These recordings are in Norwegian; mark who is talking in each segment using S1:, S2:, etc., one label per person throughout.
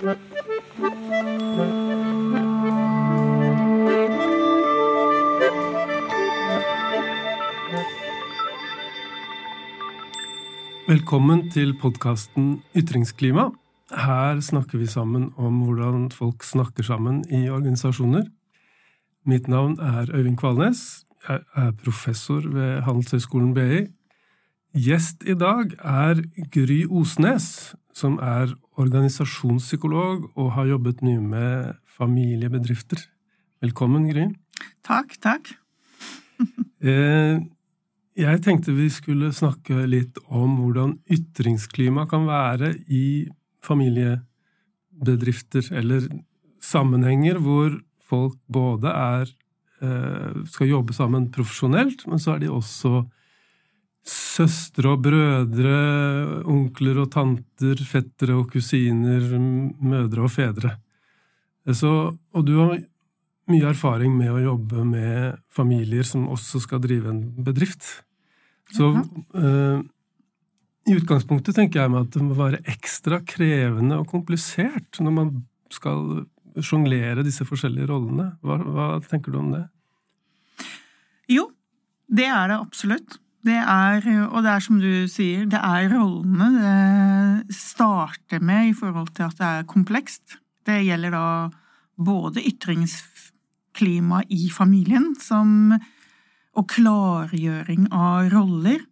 S1: Velkommen til podkasten Ytringsklima. Her snakker vi sammen om hvordan folk snakker sammen i organisasjoner. Mitt navn er Øyvind Kvalnes. Jeg er professor ved Handelshøyskolen BI. Gjest i dag er Gry Osnes, som er organisasjonspsykolog og har jobbet mye med familiebedrifter. Velkommen, Gry.
S2: Takk, takk.
S1: Eh, jeg tenkte vi skulle snakke litt om hvordan ytringsklima kan være i familiebedrifter, eller sammenhenger hvor folk både er eh, skal jobbe sammen profesjonelt, men så er de også søstre og brødre, onkler og tanter, fettere og kusiner, mødre og fedre. Så, og du har mye erfaring med å jobbe med familier som også skal drive en bedrift. Så uh, i utgangspunktet tenker jeg meg at det må være ekstra krevende og komplisert når man skal sjonglere disse forskjellige rollene. Hva, hva, tenker du om det?
S2: Jo, det er det absolutt. Det er, og det er som du sier, det er rollene det starter med i forhold til at det er komplekst. Det gjelder da både ytringsklima i familien som, og klargjøring av roller.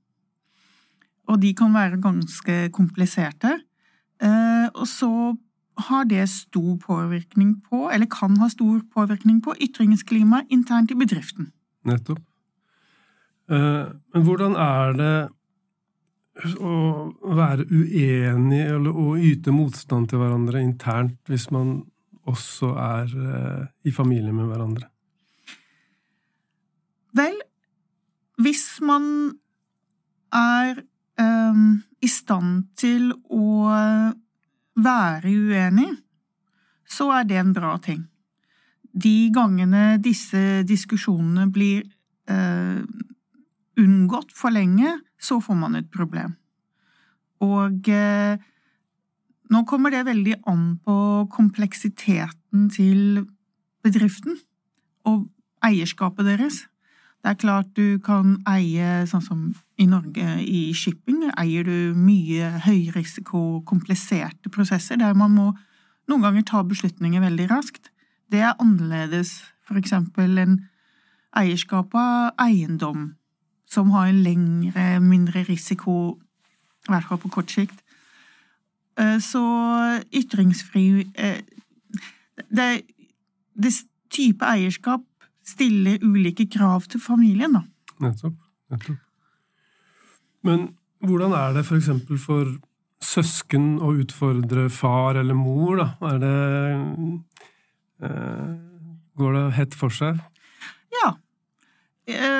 S2: Og de kan være ganske kompliserte. Eh, og så har det stor påvirkning på, eller kan ha stor påvirkning på, ytringsklima internt i bedriften.
S1: Nettopp. Eh, men hvordan er det å være uenig eller å yte motstand til hverandre internt hvis man også er eh, i familie med hverandre?
S2: Vel, hvis man er um, i stand til å være uenig, så er det en bra ting. De gangene disse diskusjonene blir uh, unngått for lenge, så får man et problem. Og eh, nå kommer det veldig an på kompleksiteten til bedriften og eierskapet deres. Det er klart du kan eie, sånn som i Norge i shipping, eier du mye høyrisiko, kompliserte prosesser der man må noen ganger ta beslutninger veldig raskt. Det er annerledes for eksempel en eierskap av eiendom som har en lengre, mindre risiko, i hvert fall på kort sikt. Eh, så ytringsfri eh, det, det type eierskap stiller ulike krav til familien, da.
S1: Nettopp. Nettopp. Men hvordan er det for eksempel for søsken å utfordre far eller mor, da? Er det eh, Går det hett for seg?
S2: Ja,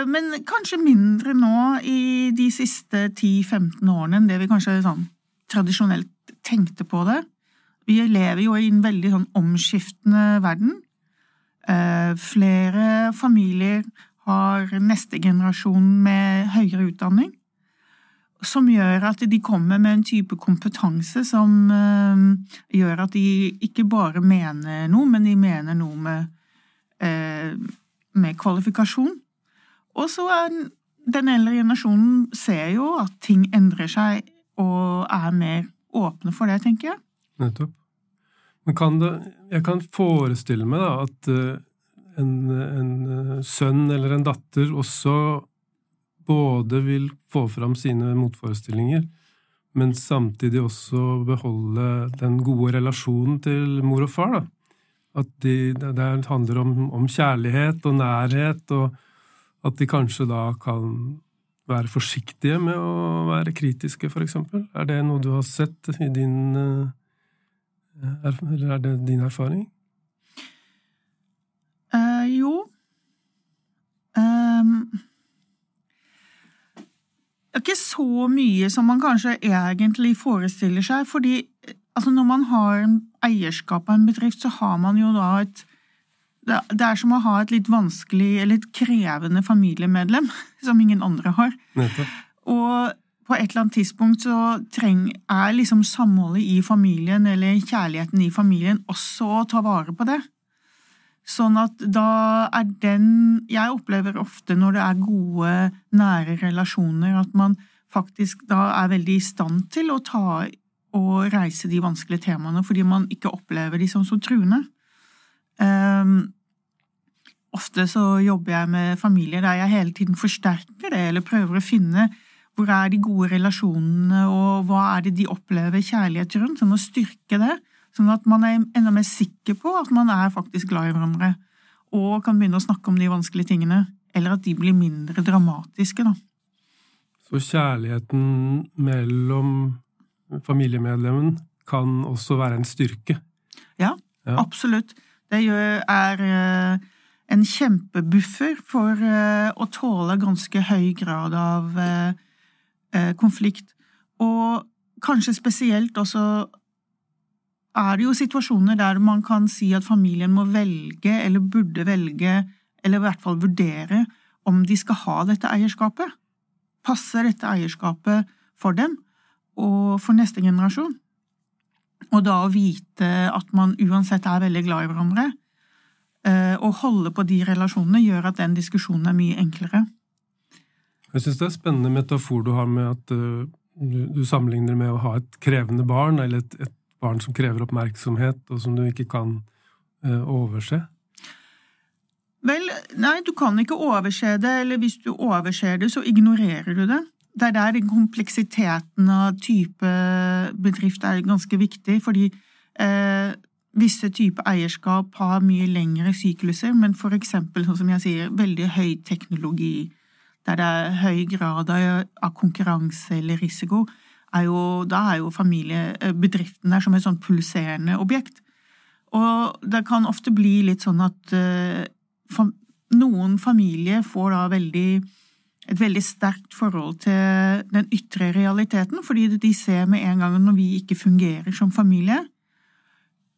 S2: men kanskje mindre nå i de siste 10-15 årene enn det vi kanskje sånn tradisjonelt tenkte på det. Vi lever jo i en veldig sånn omskiftende verden. Eh, flere familier har neste generasjon med høyere utdanning, som gjør at de kommer med en type kompetanse som eh, gjør at de ikke bare mener noe, men de mener noe med, med kvalifikasjon. Og så er den eldre generasjonen ser jo at ting endrer seg, og er mer åpne for det, tenker jeg.
S1: Nettopp. Men kan det Jeg kan forestille meg da at eh, en, en eh, sønn eller en datter også både vil få fram sine motforestillinger, men samtidig også beholde den gode relasjonen til mor og far. da. At de, det handler om, om kjærlighet og nærhet og at de kanskje da kan være forsiktige med å være kritiske, eksempel? Er det noe du har sett i din eh, Eller er det din erfaring?
S2: Uh, jo. Um, ikke så mye som man kanskje egentlig forestiller seg, fordi altså når man har eierskap av en bedrift, så har man jo da et det er som å ha et litt vanskelig eller et krevende familiemedlem som ingen andre har.
S1: Nettopp.
S2: Og på et eller annet tidspunkt så treng, er liksom samholdet i familien, eller kjærligheten i familien, også å ta vare på det. Sånn at da er den Jeg opplever ofte når det er gode, nære relasjoner, at man faktisk da er veldig i stand til å ta og reise de vanskelige temaene, fordi man ikke opplever de som så truende. Um, ofte så jobber jeg med familier der jeg hele tiden forsterker det, eller prøver å finne hvor er de gode relasjonene, og hva er det de opplever kjærlighet rundt? Sånn å styrke det, sånn at man er enda mer sikker på at man er faktisk glad i hverandre, og kan begynne å snakke om de vanskelige tingene. Eller at de blir mindre dramatiske, da.
S1: Så kjærligheten mellom familiemedlemmen kan også være en styrke?
S2: Ja, ja. absolutt. Det er eh, en kjempebuffer for eh, å tåle ganske høy grad av eh, eh, konflikt. Og kanskje spesielt også er det jo situasjoner der man kan si at familien må velge, eller burde velge, eller i hvert fall vurdere om de skal ha dette eierskapet. Passer dette eierskapet for dem og for neste generasjon? Og da å vite at man uansett er veldig glad i hverandre, å holde på de relasjonene, gjør at den diskusjonen er mye enklere.
S1: Jeg syns det er spennende metafor du har med at uh, du, sammenligner med å ha et krevende barn, eller et, et, barn som krever oppmerksomhet, og som du ikke kan uh, overse.
S2: Vel, nei, du kan ikke overse det, eller hvis du overser det, så ignorerer du det. Det er der den kompleksiteten av type bedrift er ganske viktig, fordi eh, visse typer eierskap har mye lengre sykluser, men for eksempel, sånn som jeg sier, veldig høy teknologi der det er høy grad av konkurranse eller risiko, er jo, da er jo familiebedriften der som et sånn pulserende objekt. Og det kan ofte bli litt sånn at uh, noen familier får da veldig et veldig sterkt forhold til den ytre realiteten, fordi de ser med en gang når vi ikke fungerer som familie,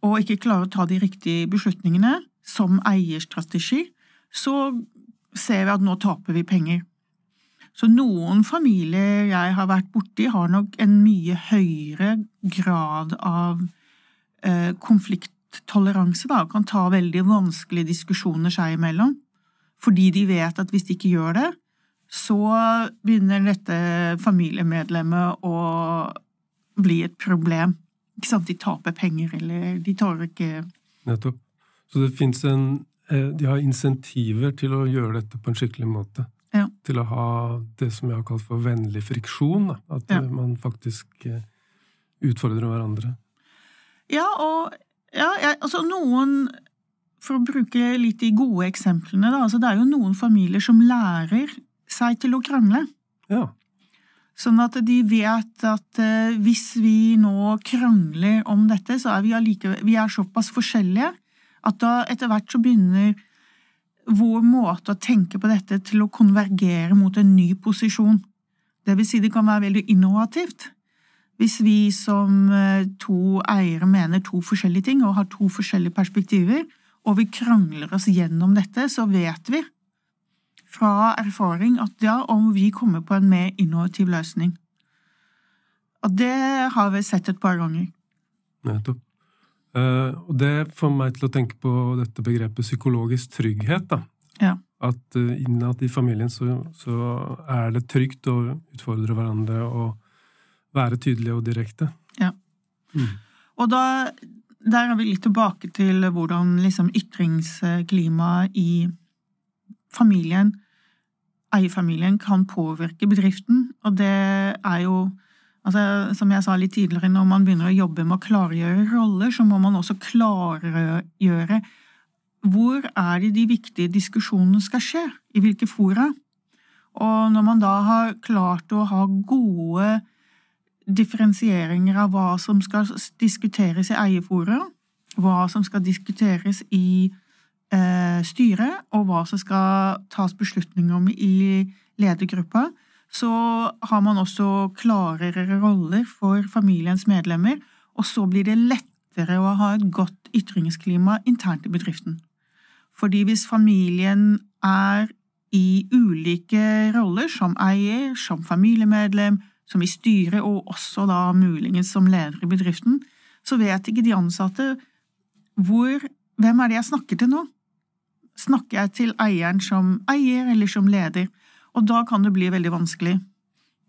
S2: og ikke klarer å ta de riktige beslutningene som eierstrategi, så ser vi at nå taper vi penger. Så noen familier jeg har vært borti, har nok en mye høyere grad av eh, konflikttoleranse, da, og kan ta veldig vanskelige diskusjoner seg imellom. Fordi de vet at hvis de ikke gjør det, så begynner dette familiemedlemmet å bli et problem. Ikke sant? De taper penger, eller de tar ikke
S1: Nettopp. Så det fins en eh, De har insentiver til å gjøre dette på en skikkelig måte ja. til å ha det som jeg har kalt for vennlig friksjon. Da. At ja. man faktisk eh, utfordrer hverandre.
S2: Ja, og ja, jeg, altså noen For å bruke litt de gode eksemplene, da. Altså, det er jo noen familier som lærer seg til å krangle.
S1: Ja.
S2: Sånn at de vet at uh, hvis vi nå krangler om dette, så er vi, allikevel, vi er såpass forskjellige at da etter hvert så begynner vår måte å tenke på dette til å konvergere mot en ny posisjon. Det vil si det kan være veldig innovativt. Hvis vi som eh, to eiere mener to forskjellige ting og har to forskjellige perspektiver, og vi krangler oss gjennom dette, så vet vi fra erfaring at ja, om vi kommer på en mer innovativ løsning. Og det har vi sett et par ganger.
S1: Nettopp. Uh, og det får meg til å tenke på dette begrepet psykologisk trygghet. da.
S2: Ja.
S1: At uh, innad i familien så, så, er det trygt å utfordre hverandre og være tydelige og direkte.
S2: Ja. Mm. Og da der er vi litt tilbake til hvordan liksom ytringsklimaet i familien, eierfamilien, kan påvirke bedriften. Og det er jo Altså, som jeg sa litt tidligere, når man begynner å jobbe med å klargjøre roller, så må man også klargjøre hvor er det de viktige diskusjonene skal skje, i hvilke fora. Og når man da har klart å ha gode differensieringer av hva som skal diskuteres i eierfora, hva som skal diskuteres i styret, og hva som skal tas beslutninger om i ledergruppa, så har man også klarere roller for familiens medlemmer, og så blir det lettere å ha et godt ytringsklima internt i bedriften. Fordi hvis familien er i ulike roller, som eier, som familiemedlem, som i styret, og også da muligens som leder i bedriften, så vet ikke de ansatte hvor Hvem er det jeg snakker til nå? Snakker jeg til eieren som eier eller som leder? Og da kan det bli veldig vanskelig.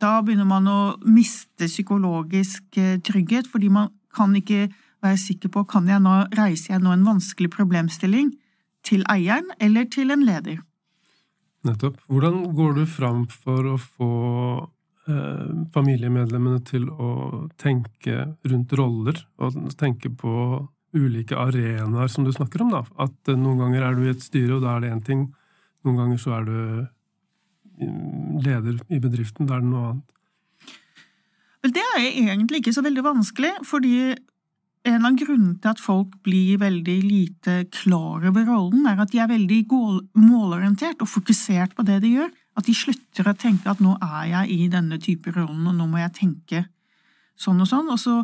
S2: Da begynner man å miste psykologisk eh, trygghet, fordi man kan ikke være sikker på kan jeg nå, reiser jeg nå en vanskelig problemstilling til eieren eller til en leder.
S1: Nettopp. Hvordan går du fram for å få eh, familiemedlemmene til å tenke rundt roller, og tenke på ulike arenaer som du snakker om, da. At eh, noen ganger er du i et styre, og da er det én ting. Noen ganger så er du mm, leder i bedriften, da er det noe annet.
S2: Vel, det er egentlig ikke så veldig vanskelig, fordi en av grunnene til at folk blir veldig lite klar over rollen, er at de er veldig målorientert og fokusert på det de gjør. At de slutter å tenke at nå er jeg i denne type rollen, og nå må jeg tenke sånn og sånn. Og så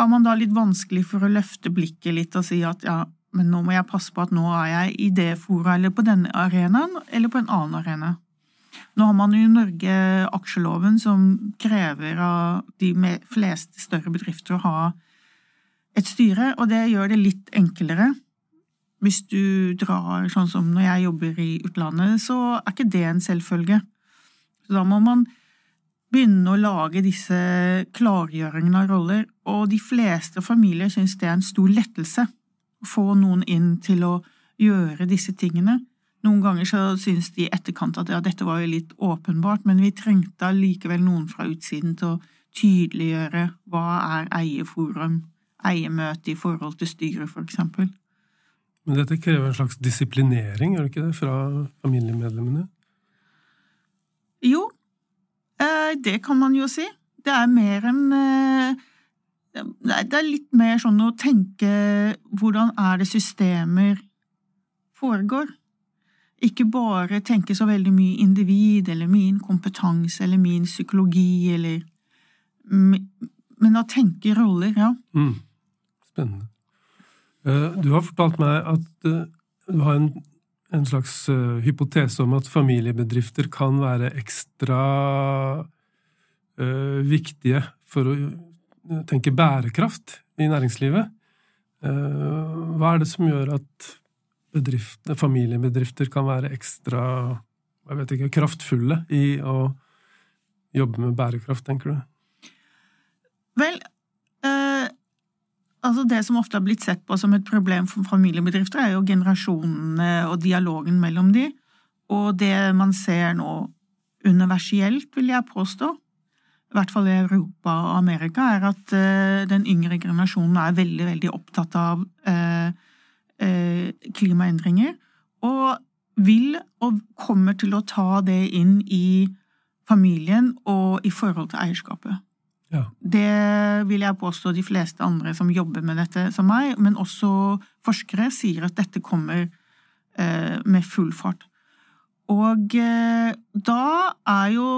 S2: har man da litt vanskelig for å løfte blikket litt og si at ja, men nå må jeg passe på at nå er jeg i det fora eller på denne arenaen eller på en annen arena. Nå har man i Norge aksjeloven som krever av de fleste større bedrifter å ha et styre, og det gjør det litt enklere. Hvis du drar sånn som når jeg jobber i utlandet, så er ikke det en selvfølge. Så da må man begynne å lage disse klargjøringene av roller, og de fleste familier synes det er en stor lettelse å få noen inn til å gjøre disse tingene. Noen ganger så synes de i etterkant at ja, dette var jo litt åpenbart, men vi trengte allikevel noen fra utsiden til å tydeliggjøre hva er eierforum, eiermøte i forhold til styret, for eksempel.
S1: Men dette krever en slags disiplinering, gjør det ikke det, fra familiemedlemmene?
S2: Jo, det kan man jo si. Det er mer enn eh, Det er litt mer sånn å tenke hvordan er det systemer foregår? Ikke bare tenke så veldig mye individ eller min kompetanse eller min psykologi eller Men å tenke roller, ja.
S1: Mm. Spennende. Eh, du har fortalt meg at du har en en slags uh, hypotese om at familiebedrifter kan være ekstra uh, viktige for å uh, tenke bærekraft i næringslivet. hva er det som gjør at familiebedrifter kan være ekstra jeg vet ikke, kraftfulle i å jobbe med bærekraft, tenker du?
S2: Vel, Altså Det som ofte har blitt sett på som et problem for familiebedrifter, er jo generasjonene og dialogen mellom de, og det man ser nå universielt, vil jeg påstå, i hvert fall i Europa og Amerika, er at uh, den yngre generasjonen er veldig, veldig opptatt av uh, uh, klimaendringer, og vil og kommer til å ta det inn i familien og i forhold til eierskapet.
S1: Ja.
S2: Det vil jeg påstå de fleste andre som jobber med dette som meg, men også forskere sier at dette kommer eh, med full fart. Og eh, da er jo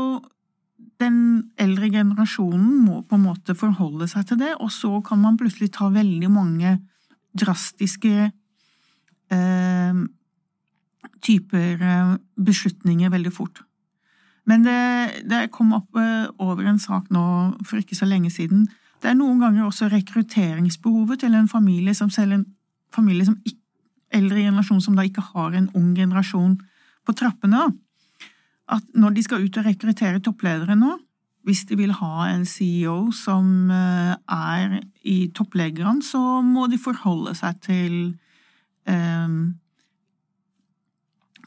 S2: den eldre generasjonen må på en måte forholde seg til det, og så kan man plutselig ta veldig mange drastiske eh, typer eh, beslutninger veldig fort. Men det, det kom opp eh, over en sak nå for ikke så lenge siden. Det er noen ganger også rekrutteringsbehovet til en familie som selv en familie som ikke, eldre generasjon som da ikke har en ung generasjon på trappene. At når de skal ut og rekruttere toppledere nå, hvis de vil ha en CEO som eh, er i toppleggerne, så må de forholde seg til eh,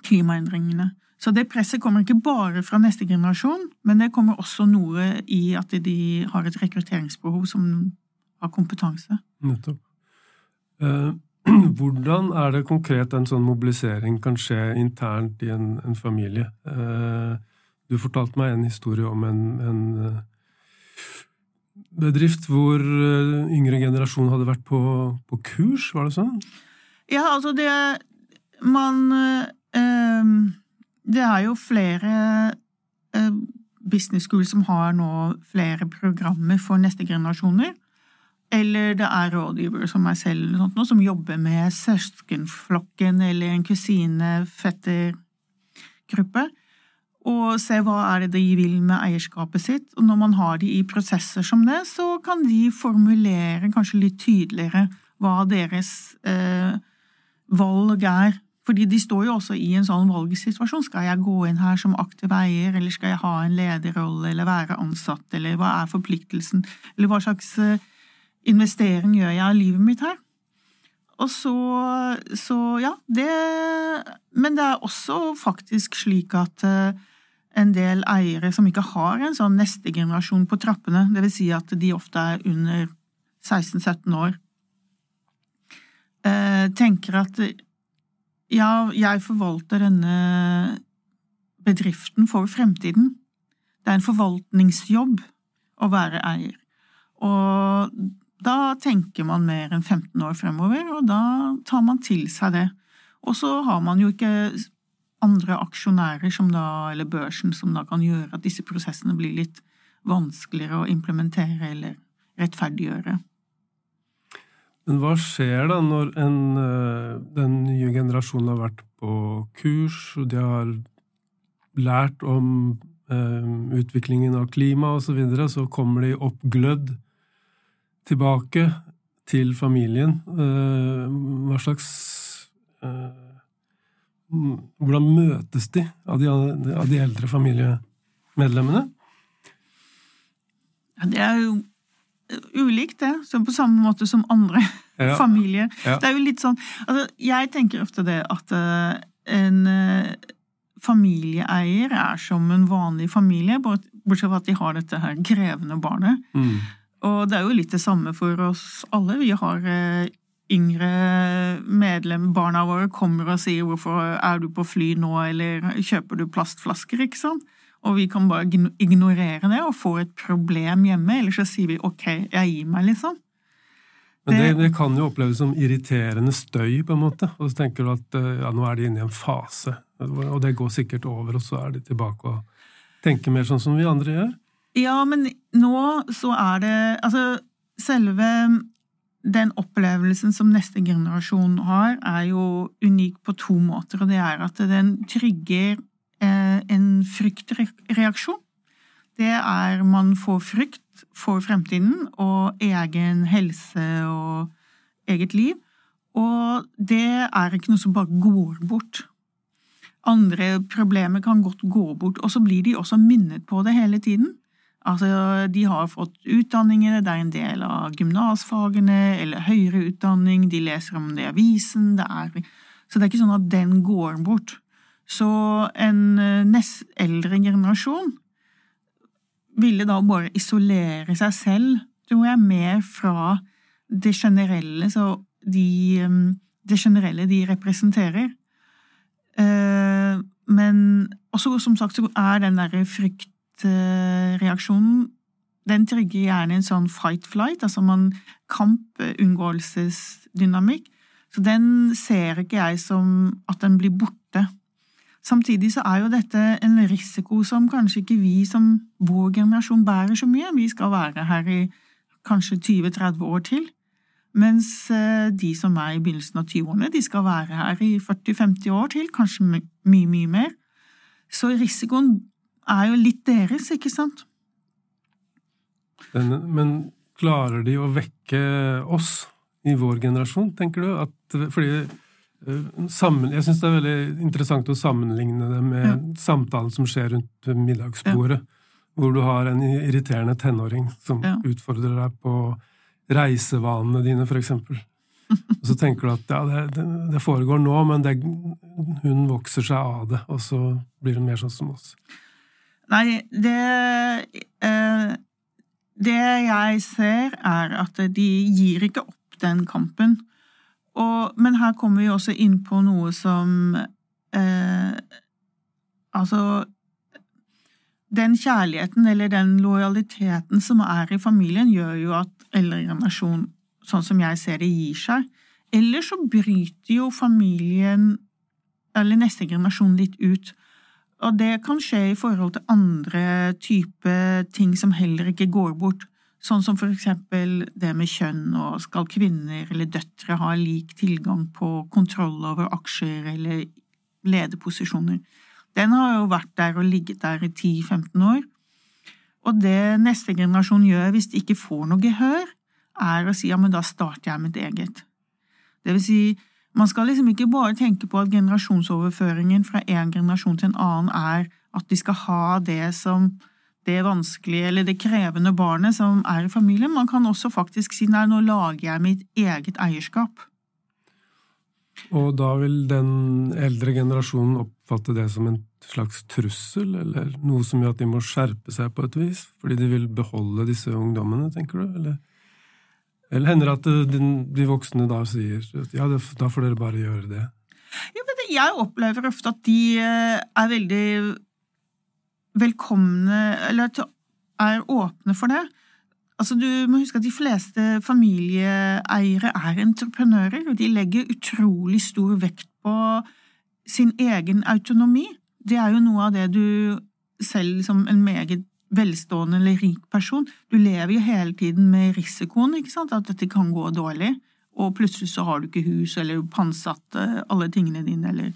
S2: klimaendringene. Så det presset kommer ikke bare fra neste generasjon, men det kommer også noe i at de har et rekrutteringsbehov som har kompetanse.
S1: Nettopp. Eh, hvordan er det konkret en sånn mobilisering kan skje internt i en, en familie? Eh, du fortalte meg en historie om en, en eh, bedrift hvor yngre generasjon hadde vært på, på, kurs, var det sånn?
S2: Ja, altså det Man øh, det er jo flere eh, business schools som har nå flere programmer for neste generasjoner. Eller det er rådgivere som meg selv sånt, som jobber med søskenflokken eller en kusine-fettergruppe. og se hva er det de vil med eierskapet sitt. Og når man har de i prosesser som det, så kan de formulere kanskje litt tydeligere hva deres eh, valg er. Fordi de står jo også i en sånn valgsituasjon. Skal jeg gå inn her som aktiv eier, eller skal jeg ha en lederrolle, eller være ansatt, eller hva er forpliktelsen, eller hva slags eh, investering gjør jeg av livet mitt her? Og så, så ja, det Men det er også faktisk slik at uh, en del eiere som ikke har en sånn neste generasjon på trappene, vil si at de ofte er under 16-17 år, uh, tenker at ja, jeg forvalter denne bedriften for fremtiden. Det er en forvaltningsjobb å være eier. Og da tenker man mer enn 15 år fremover, og da tar man til seg det. Og så har man jo ikke andre aksjonærer da, eller børsen som da kan gjøre at disse prosessene blir litt vanskeligere å implementere eller rettferdiggjøre.
S1: Men hva skjer da når en, eh, den nye generasjonen har vært på kurs, og de har lært om eh, utviklingen av klima osv., så, videre, så kommer de oppglødd tilbake til familien. Eh, hva slags eh, Hvordan møtes de av de, av de eldre familiemedlemmene?
S2: Ja, det er jo ulikt, det. På samme måte som andre ja. familier. Ja. Det er jo litt sånn altså, Jeg tenker ofte det at uh, en uh, familieeier er som en vanlig familie, bortsett fra at de har dette her krevende barnet. Mm. Og det er jo litt det samme for oss alle. Vi har eh, yngre medlem, barna våre kommer og sier 'hvorfor er du på fly nå', eller 'kjøper du plastflasker', ikke sant? Og vi kan bare ignorere det og få et problem hjemme, eller så sier vi 'ok, jeg gir meg', liksom.
S1: Men det, det, kan jo oppleves som irriterende støy, på en måte. Og så tenker du at eh, ja, nå er de inne i en fase, og det går sikkert over, og så er de tilbake og tenker mer sånn som vi andre gjør.
S2: Ja, men nå så er det Altså, selve den opplevelsen som neste generasjon har, er jo unik på to måter. Og det er at den trygger en fryktreaksjon. Det er man får frykt for fremtiden og egen helse og eget liv. Og det er ikke noe som bare går bort. Andre problemer kan godt gå bort, og så blir de også minnet på det hele tiden. Altså, de har fått utdanninger, det er en del av gymnasfagene eller høyere utdanning, de leser om det i avisen, det er Så det er ikke sånn at den går bort. Så en eh, nest eldre generasjon ville da bare isolere seg selv, tror jeg, mer fra det generelle, så de, eh, det generelle de representerer. Eh, men også, som sagt, så er den derre fryktreaksjonen den trigger gjerne en sånn fight-flight, altså man kampunngåelsesdynamikk. Så den ser ikke jeg som at den blir borte. Samtidig så er jo dette en risiko som kanskje ikke vi som vår generasjon bærer så mye. Vi skal være her i kanskje 20-30 år til. Mens eh, de som er i begynnelsen av 20-årene, de skal være her i 40-50 år til, kanskje mye, mye mer. Så risikoen er jo litt deres, ikke sant?
S1: Men, men klarer de å vekke oss i vår generasjon, tenker du? At, fordi sammen, Jeg syns det er veldig interessant å sammenligne det med ja. samtalen som skjer rundt middagsbordet, ja. hvor du har en irriterende tenåring som ja. utfordrer deg på reisevanene dine, eksempel. Og så tenker du at ja, det, det foregår nå, men det, hun vokser seg av det, og så blir hun mer sånn som oss.
S2: Nei, det eh, Det jeg ser, er at de gir ikke opp den kampen. Og, men her kommer vi også inn på noe som eh, Altså Den kjærligheten eller den lojaliteten som er i familien, gjør jo at eldre sånn som jeg ser det, gir seg. Eller så bryter jo familien, eller neste generasjon, litt ut. Og det kan skje i forhold til andre typer ting som heller ikke går bort, sånn som for eksempel det med kjønn, og skal kvinner eller døtre ha lik tilgang på kontroll over aksjer eller lederposisjoner. Den har jo vært der og ligget der i 10-15 år. Og det neste generasjon gjør hvis de ikke får noe gehør, er å si ja, men da starter jeg mitt eget. Det vil si, man skal liksom ikke bare tenke på at generasjonsoverføringen fra en generasjon til en annen er at de skal ha det som det vanskelige eller det krevende barnet som er i familien. Man kan også faktisk si nei, nå lager jeg mitt eget eierskap.
S1: Og da vil den eldre generasjonen oppfatte det som en slags trussel, eller noe som gjør at de må skjerpe seg på et vis, fordi de vil beholde disse ungdommene, tenker du? Eller, eller hender det at de, de, voksne da sier at ja, da får dere bare gjøre det?
S2: Ja, jeg opplever ofte at de eh, er veldig velkomne, eller er åpne for det. Altså, du må huske at De fleste familieeiere er entreprenører, og de legger utrolig stor vekt på sin egen autonomi. Det er jo noe av det du selv som en meget velstående eller rik person Du lever jo hele tiden med risikoen, ikke sant, at dette kan gå dårlig, og plutselig så har du ikke hus eller pantsatt alle tingene dine, eller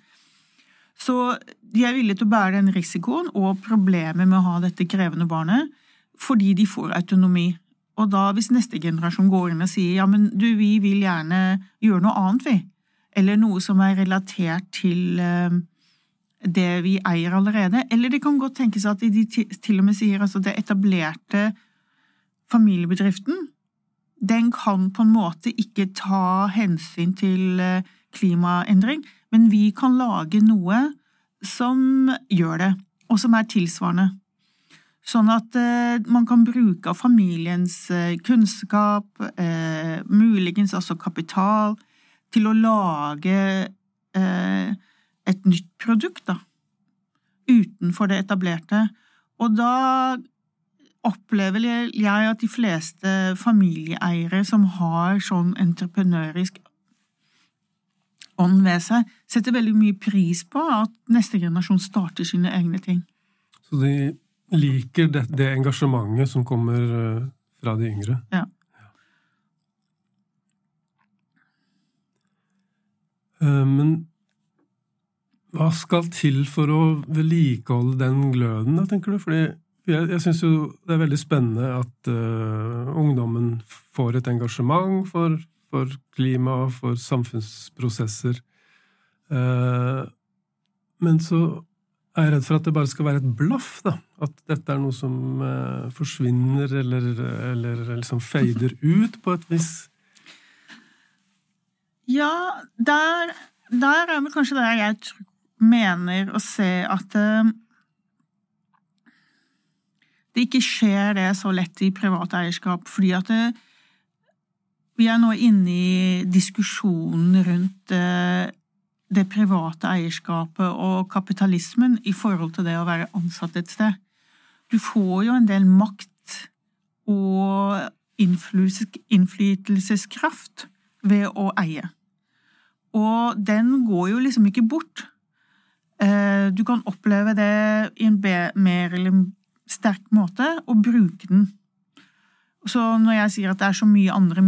S2: Så de er villige til å bære den risikoen og problemet med å ha dette krevende barnet fordi de får autonomi. Og da, hvis neste generasjon går inn og sier ja, men du, vi vil gjerne gjøre noe annet, vi, eller noe som er relatert til uh, det vi eier allerede, eller det kan godt tenkes at de til og med sier altså det etablerte familiebedriften, den kan på en måte ikke ta hensyn til uh, klimaendring, men vi kan lage noe som gjør det, og som er tilsvarende. Sånn at eh, man kan bruke av familiens eh, kunnskap, eh, muligens også kapital, til å lage eh, et nytt produkt, da, utenfor det etablerte. Og da opplever jeg at de fleste familieeiere som har sånn entreprenørisk ånd ved seg, setter veldig mye pris på at neste generasjon starter sine egne ting.
S1: Så de liker det, det engasjementet som kommer eh, fra de yngre.
S2: Ja.
S1: Eh, men hva skal til for å vedlikeholde den gløden, da, tenker du? Fordi jeg, jeg syns jo det er veldig spennende at uh, ungdommen får et engasjement for, for klima, og for samfunnsprosesser. Uh, men så er jeg redd for at det bare skal være et blaff. da. At dette er noe som uh, forsvinner eller, eller liksom fader ut på et vis.
S2: Ja, der, der er vel kanskje der jeg mener å se at uh, det ikke skjer det så lett i privat eierskap, fordi at det, vi er nå inne i diskusjonen rundt uh, det private eierskapet og kapitalismen i forhold til det å være ansatt et sted. Du får jo en del makt og innflytelseskraft ved å eie. Og den går jo liksom ikke bort. Eh, du kan oppleve det i en mer eller sterk måte og bruke den. Så når jeg sier at det er så mye andre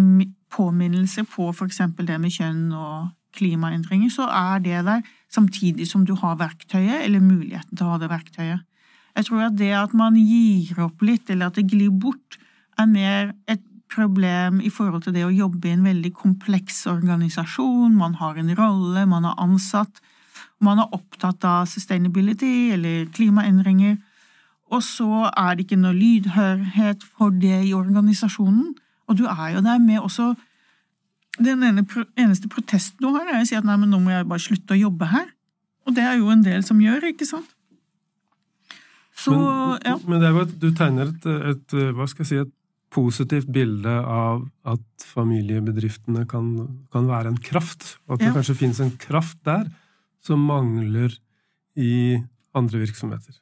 S2: påminnelser på eksempel det med kjønn og klimaendringer, så er det der samtidig som du har verktøyet, eller muligheten til å ha det verktøyet. Jeg tror at det at man gir opp litt, eller at det glir bort, er mer et problem i forhold til det å jobbe i en veldig kompleks organisasjon. Man har en rolle, man er ansatt, man er opptatt av sustainability eller klimaendringer. Og så er det ikke noe lydhørhet for det i organisasjonen. Og du er jo der med også den ene, eneste protesten du har, er å si at nei, men nå må jeg bare slutte å jobbe her. Og det er jo en del som gjør, ikke sant?
S1: Så, men, ja. men det er jo at du tegner et, et, hva skal jeg si, et positivt bilde av at familiebedriftene kan, kan være en kraft. Og at det kanskje finnes en kraft der som mangler i andre virksomheter.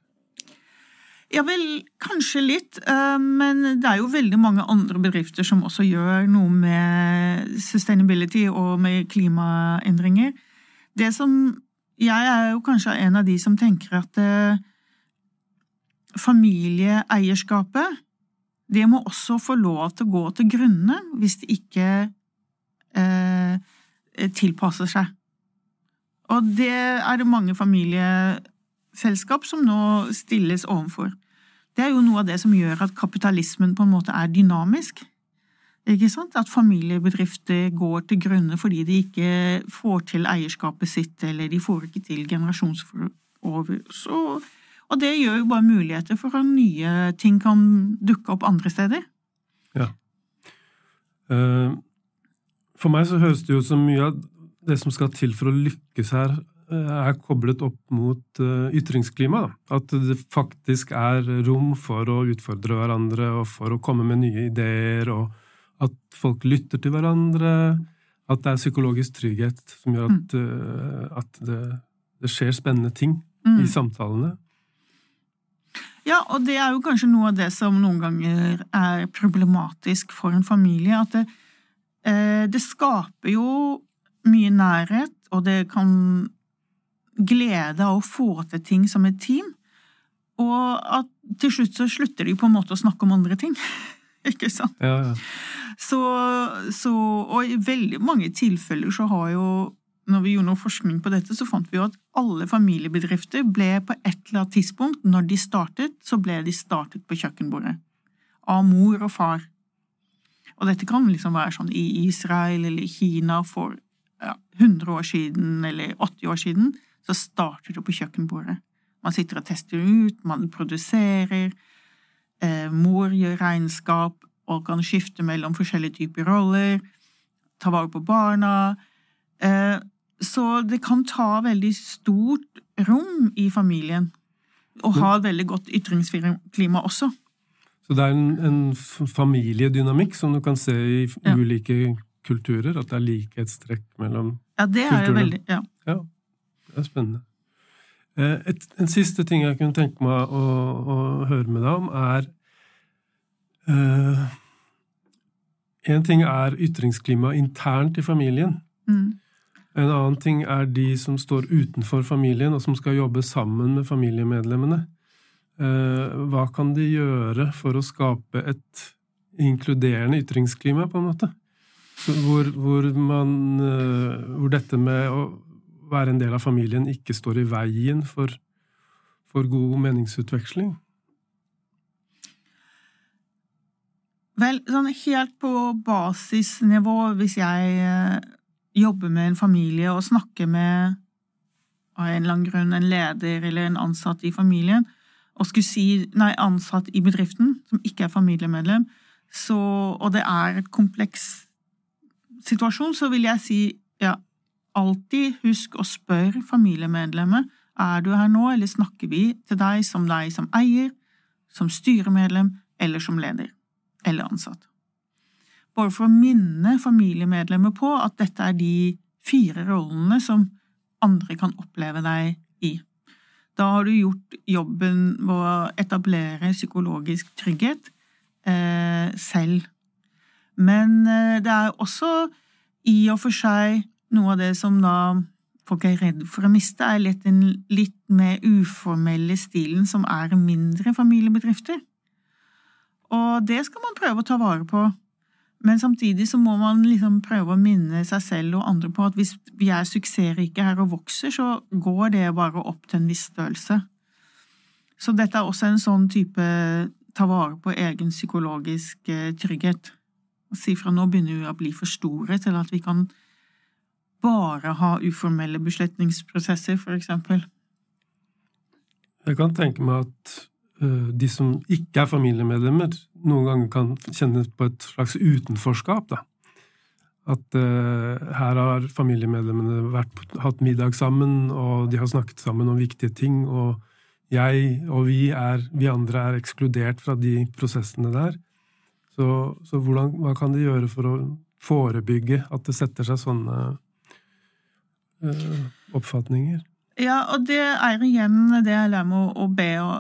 S2: Ja vel, kanskje litt, eh, men det er jo veldig mange andre bedrifter som også gjør noe med sustainability og med klimaendringer. Det som Jeg er jo kanskje en av de som tenker at eh, familieeierskapet det må også få lov til å gå til grunne hvis det ikke eh, tilpasser seg. Og det er det mange familier selskap som nå stilles overfor. Det er jo noe av det som gjør at kapitalismen på en måte er dynamisk. Ikke sant? At familiebedrifter går til grunne fordi de ikke får til eierskapet sitt, eller de får ikke til generasjonsover. Så, og det gjør jo bare muligheter for at nye ting kan dukke opp andre steder.
S1: Ja. Eh, for meg så høres det jo som mye av det som skal til for å lykkes her, er koblet opp mot eh, ytringsklima. At det faktisk er rom for å utfordre hverandre og for å komme med nye ideer. og at folk lytter til hverandre, at det er psykologisk trygghet som gjør at, mm. uh, at det, det, skjer spennende ting mm. i samtalene.
S2: Ja, og det er jo kanskje noe av det som noen ganger er problematisk for en familie. At det, eh, det skaper jo mye nærhet, og det kan glede av å få til ting som et team. Og at til slutt så slutter de på en måte å snakke om andre ting. Ikke sant?
S1: Ja, ja.
S2: Så, så, og i veldig mange tilfeller så har jo når vi gjorde noe forskning på dette, så fant vi jo at alle familiebedrifter ble på et eller annet tidspunkt, når de startet, så ble de startet på kjøkkenbordet. Av mor og far. Og dette kan liksom være sånn i Israel eller i Kina for ja, 100 år siden eller 80 år siden, så starter det på kjøkkenbordet. Man sitter og tester ut, man produserer, Eh, mor gjør regnskap og kan skifte mellom forskjellige typer roller, ta vare på barna. Eh, så det kan ta veldig stort rom i familien, og ha et veldig godt ytringsklima også.
S1: Så det er en, en, familiedynamikk som du kan se i ja. ulike kulturer? At det er likhetstrekk mellom
S2: kulturene? Ja, det er jo veldig ja.
S1: ja. Det er spennende. Eh, et, en siste ting jeg kunne tenke meg å, å høre med deg om, er uh, En ting er ytringsklima internt i familien. Mm. En annen ting er de som står utenfor familien, og som skal jobbe sammen med familiemedlemmene. Uh, hva kan de gjøre for å skape et inkluderende ytringsklima, på en måte? Hvor, hvor, man, uh, hvor dette med å være en del av familien ikke står i veien for, for god meningsutveksling?
S2: Vel, sånn helt på basisnivå, hvis jeg eh, jobber med en familie og snakker med av en eller annen grunn en leder eller en ansatt i familien, og skulle si Nei, ansatt i bedriften, som ikke er familiemedlem, så, og det er et kompleks situasjon, så vil jeg si ja, alltid husk å spørre familiemedlemmet er du her nå, eller snakker vi til deg som deg som eier, som styremedlem eller som leder eller ansatt. Bare for å minne familiemedlemmer på at dette er de fire rollene som andre kan oppleve deg i. Da har du gjort jobben med å etablere psykologisk trygghet eh, selv. Men eh, det er også i og for seg noe av det som da folk er redd for å miste, er litt den litt mer uformelle stilen som er mindre familiebedrifter. Og det skal man prøve å ta vare på. Men samtidig så må man liksom prøve å minne seg selv og andre på at hvis vi er suksessrike her og vokser, så går det bare opp til en viss størrelse. Så dette er også en sånn type ta vare på egen psykologisk eh, trygghet. Si fra nå begynner vi å bli for store til at vi kan bare ha uformelle beslutningsprosesser, eksempel.
S1: Jeg kan tenke meg at uh, de som ikke er familiemedlemmer, noen ganger kan kjenne på et slags utenforskap. da. At uh, her har familiemedlemmene vært, hatt middag sammen, og de har snakket sammen om viktige ting, og jeg og vi, er, vi andre er ekskludert fra de prosessene der. Så, så hvordan, hva kan de gjøre for å forebygge at det setter seg sånne oppfatninger.
S2: Ja, og det er igjen det jeg lærer meg å be å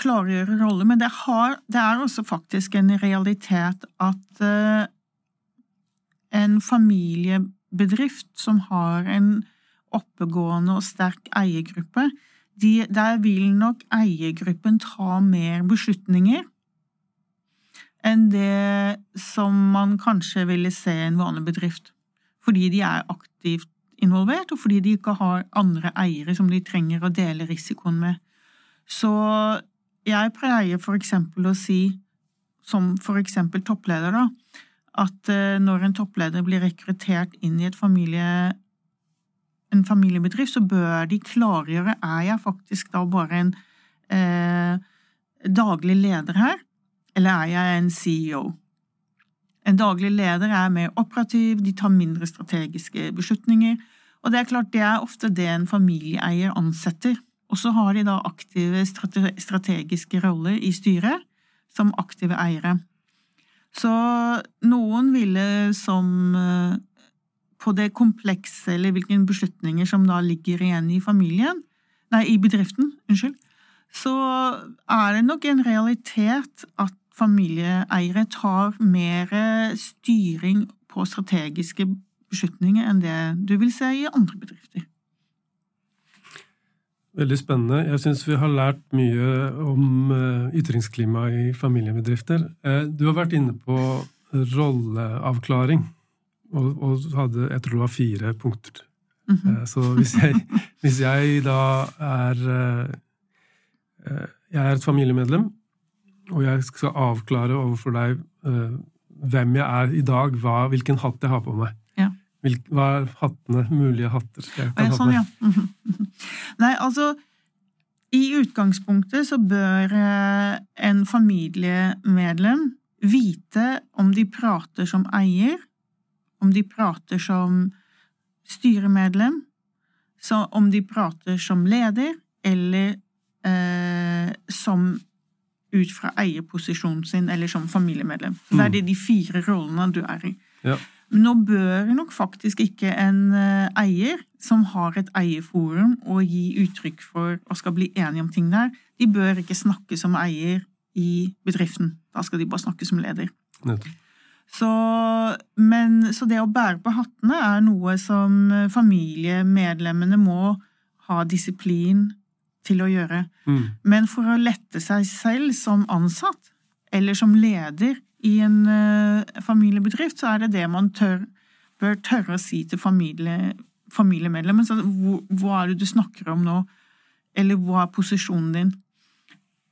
S2: klargjøre roller, men det, har, det, er også faktisk en realitet at uh, en familiebedrift som har en oppegående og sterk eiergruppe, de, der vil nok eiergruppen ta mer beslutninger enn det som man kanskje ville se i en vanlig bedrift, fordi de er aktivt involvert, og fordi de ikke har andre eiere som de trenger å dele risikoen med. Så jeg pleier for eksempel å si, som for eksempel toppleder, da, at eh, når en toppleder blir rekruttert inn i familie, en familiebedrift, så bør de klargjøre er jeg faktisk da bare en eh, daglig leder her, eller er jeg en CEO? Daglig leder er mer operativ, de tar mindre strategiske beslutninger, og det er klart det er ofte det en familieeier ansetter. Og så har de da aktive strategiske roller i styret som aktive eiere. Så noen ville som eh, på det komplekse, eller hvilke beslutninger som da ligger igjen i familien, nei, i bedriften, unnskyld, så er det nok en realitet at familieeiere tar mer styring på strategiske beslutninger enn det du vil se i andre bedrifter.
S1: Veldig spennende. Jeg syns vi har lært mye om eh, ytringsklima i familiebedrifter. Eh, du har vært inne på rolleavklaring, og, og hadde, jeg tror det var fire punkter. Mm -hmm. Så hvis jeg, hvis jeg da er Jeg er et familiemedlem, og jeg skal avklare overfor deg hvem jeg er i dag, hva, hvilken hatt jeg har på meg. Hva er hattene, mulige hatter jeg
S2: kan sånn, ha på? Ja. Nei, altså I utgangspunktet så bør eh, en familiemedlem vite om de prater som eier, om de prater som styremedlem, om de prater som leder, eller eh, som ut fra eierposisjonen sin, eller som familiemedlem. Det er det de fire rollene du er i. Ja. Nå bør nok faktisk ikke en eh, eier som har et eierforum og gi uttrykk for og skal bli enige om ting der, de bør ikke snakke som eier i bedriften. Da skal de bare snakke som leder. Så, men, så det å bære på hattene er noe som familiemedlemmene må ha disiplin til å gjøre. Mm. Men for å lette seg selv som ansatt eller som leder i en uh, familiebedrift, så er det det man tør, bør tørre å si til familie, familiemedlemmen. Så, hvor, hva er det du snakker om nå? Eller hva er posisjonen din?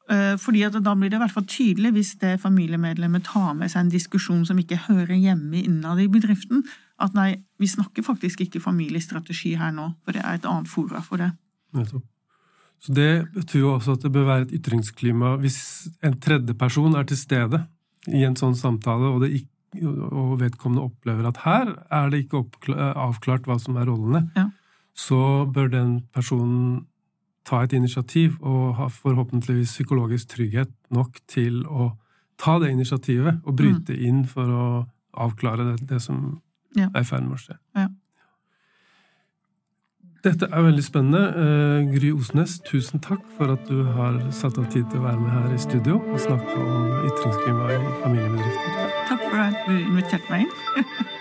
S2: Uh, fordi Da blir det i hvert fall tydelig hvis det familiemedlemmet tar med seg en diskusjon som ikke hører hjemme innad i bedriften, at nei, vi snakker faktisk ikke familiestrategi her nå, for det er et annet fora for det.
S1: Nettopp. Så Det betyr jo også at det bør være et ytringsklima hvis en tredjeperson er til stede i en sånn samtale, og, ikke, og vedkommende opplever at her er det ikke avklart hva som er rollene, ja. så bør den personen ta et initiativ og ha forhåpentligvis psykologisk trygghet nok til å ta det initiativet og bryte mm. inn for å avklare det, det som ja. er i ferd med å skje. Ja. Dette er veldig spennende. Uh, Gry Osnes, tusen takk for at du har satt av tid til å være med her i studio og snakke om ytringsklima i familiebedrifter.
S2: Takk for at du inviterte meg inn.